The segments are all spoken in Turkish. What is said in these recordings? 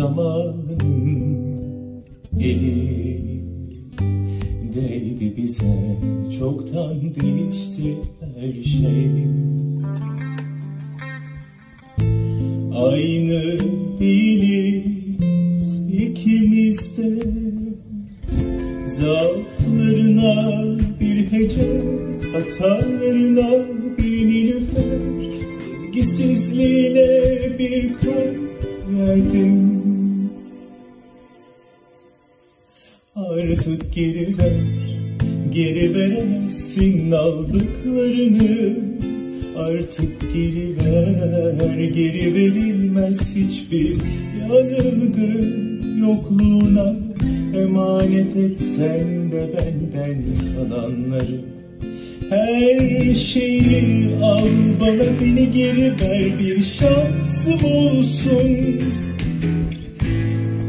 zamanın elindeydi bize. Çoktan değişti her şey. Aynı değiliz ikimiz de. Zaaflarına bir hece, hatalarına bir nilüfer. Sevgisizliğine bir kar verdim Artık geri ver Geri veremezsin aldıklarını. Artık geri ver Geri verilmez hiçbir yanılgı Yokluğuna. Emanet etsen de benden kalanları her şeyi al bana beni geri ver. Bir şansım olsun.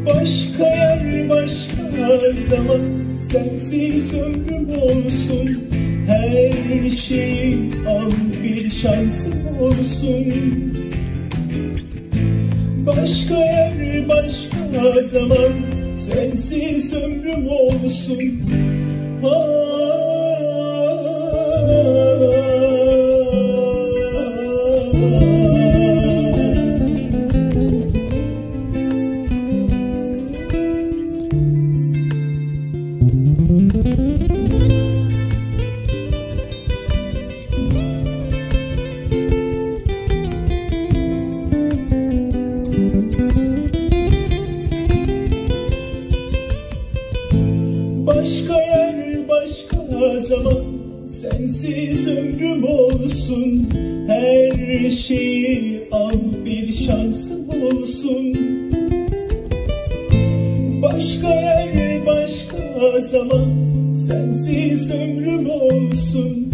Başka yer başka zaman. Sensiz ömrüm olsun. Her şeyi al bir şansım olsun. Başka yer başka zaman. Sensiz ömrüm olsun Başka yer başka zaman. Sensiz ömrüm olsun Her şeyi al bir şansım olsun. Başka yer başka zaman. Sensiz ömrüm olsun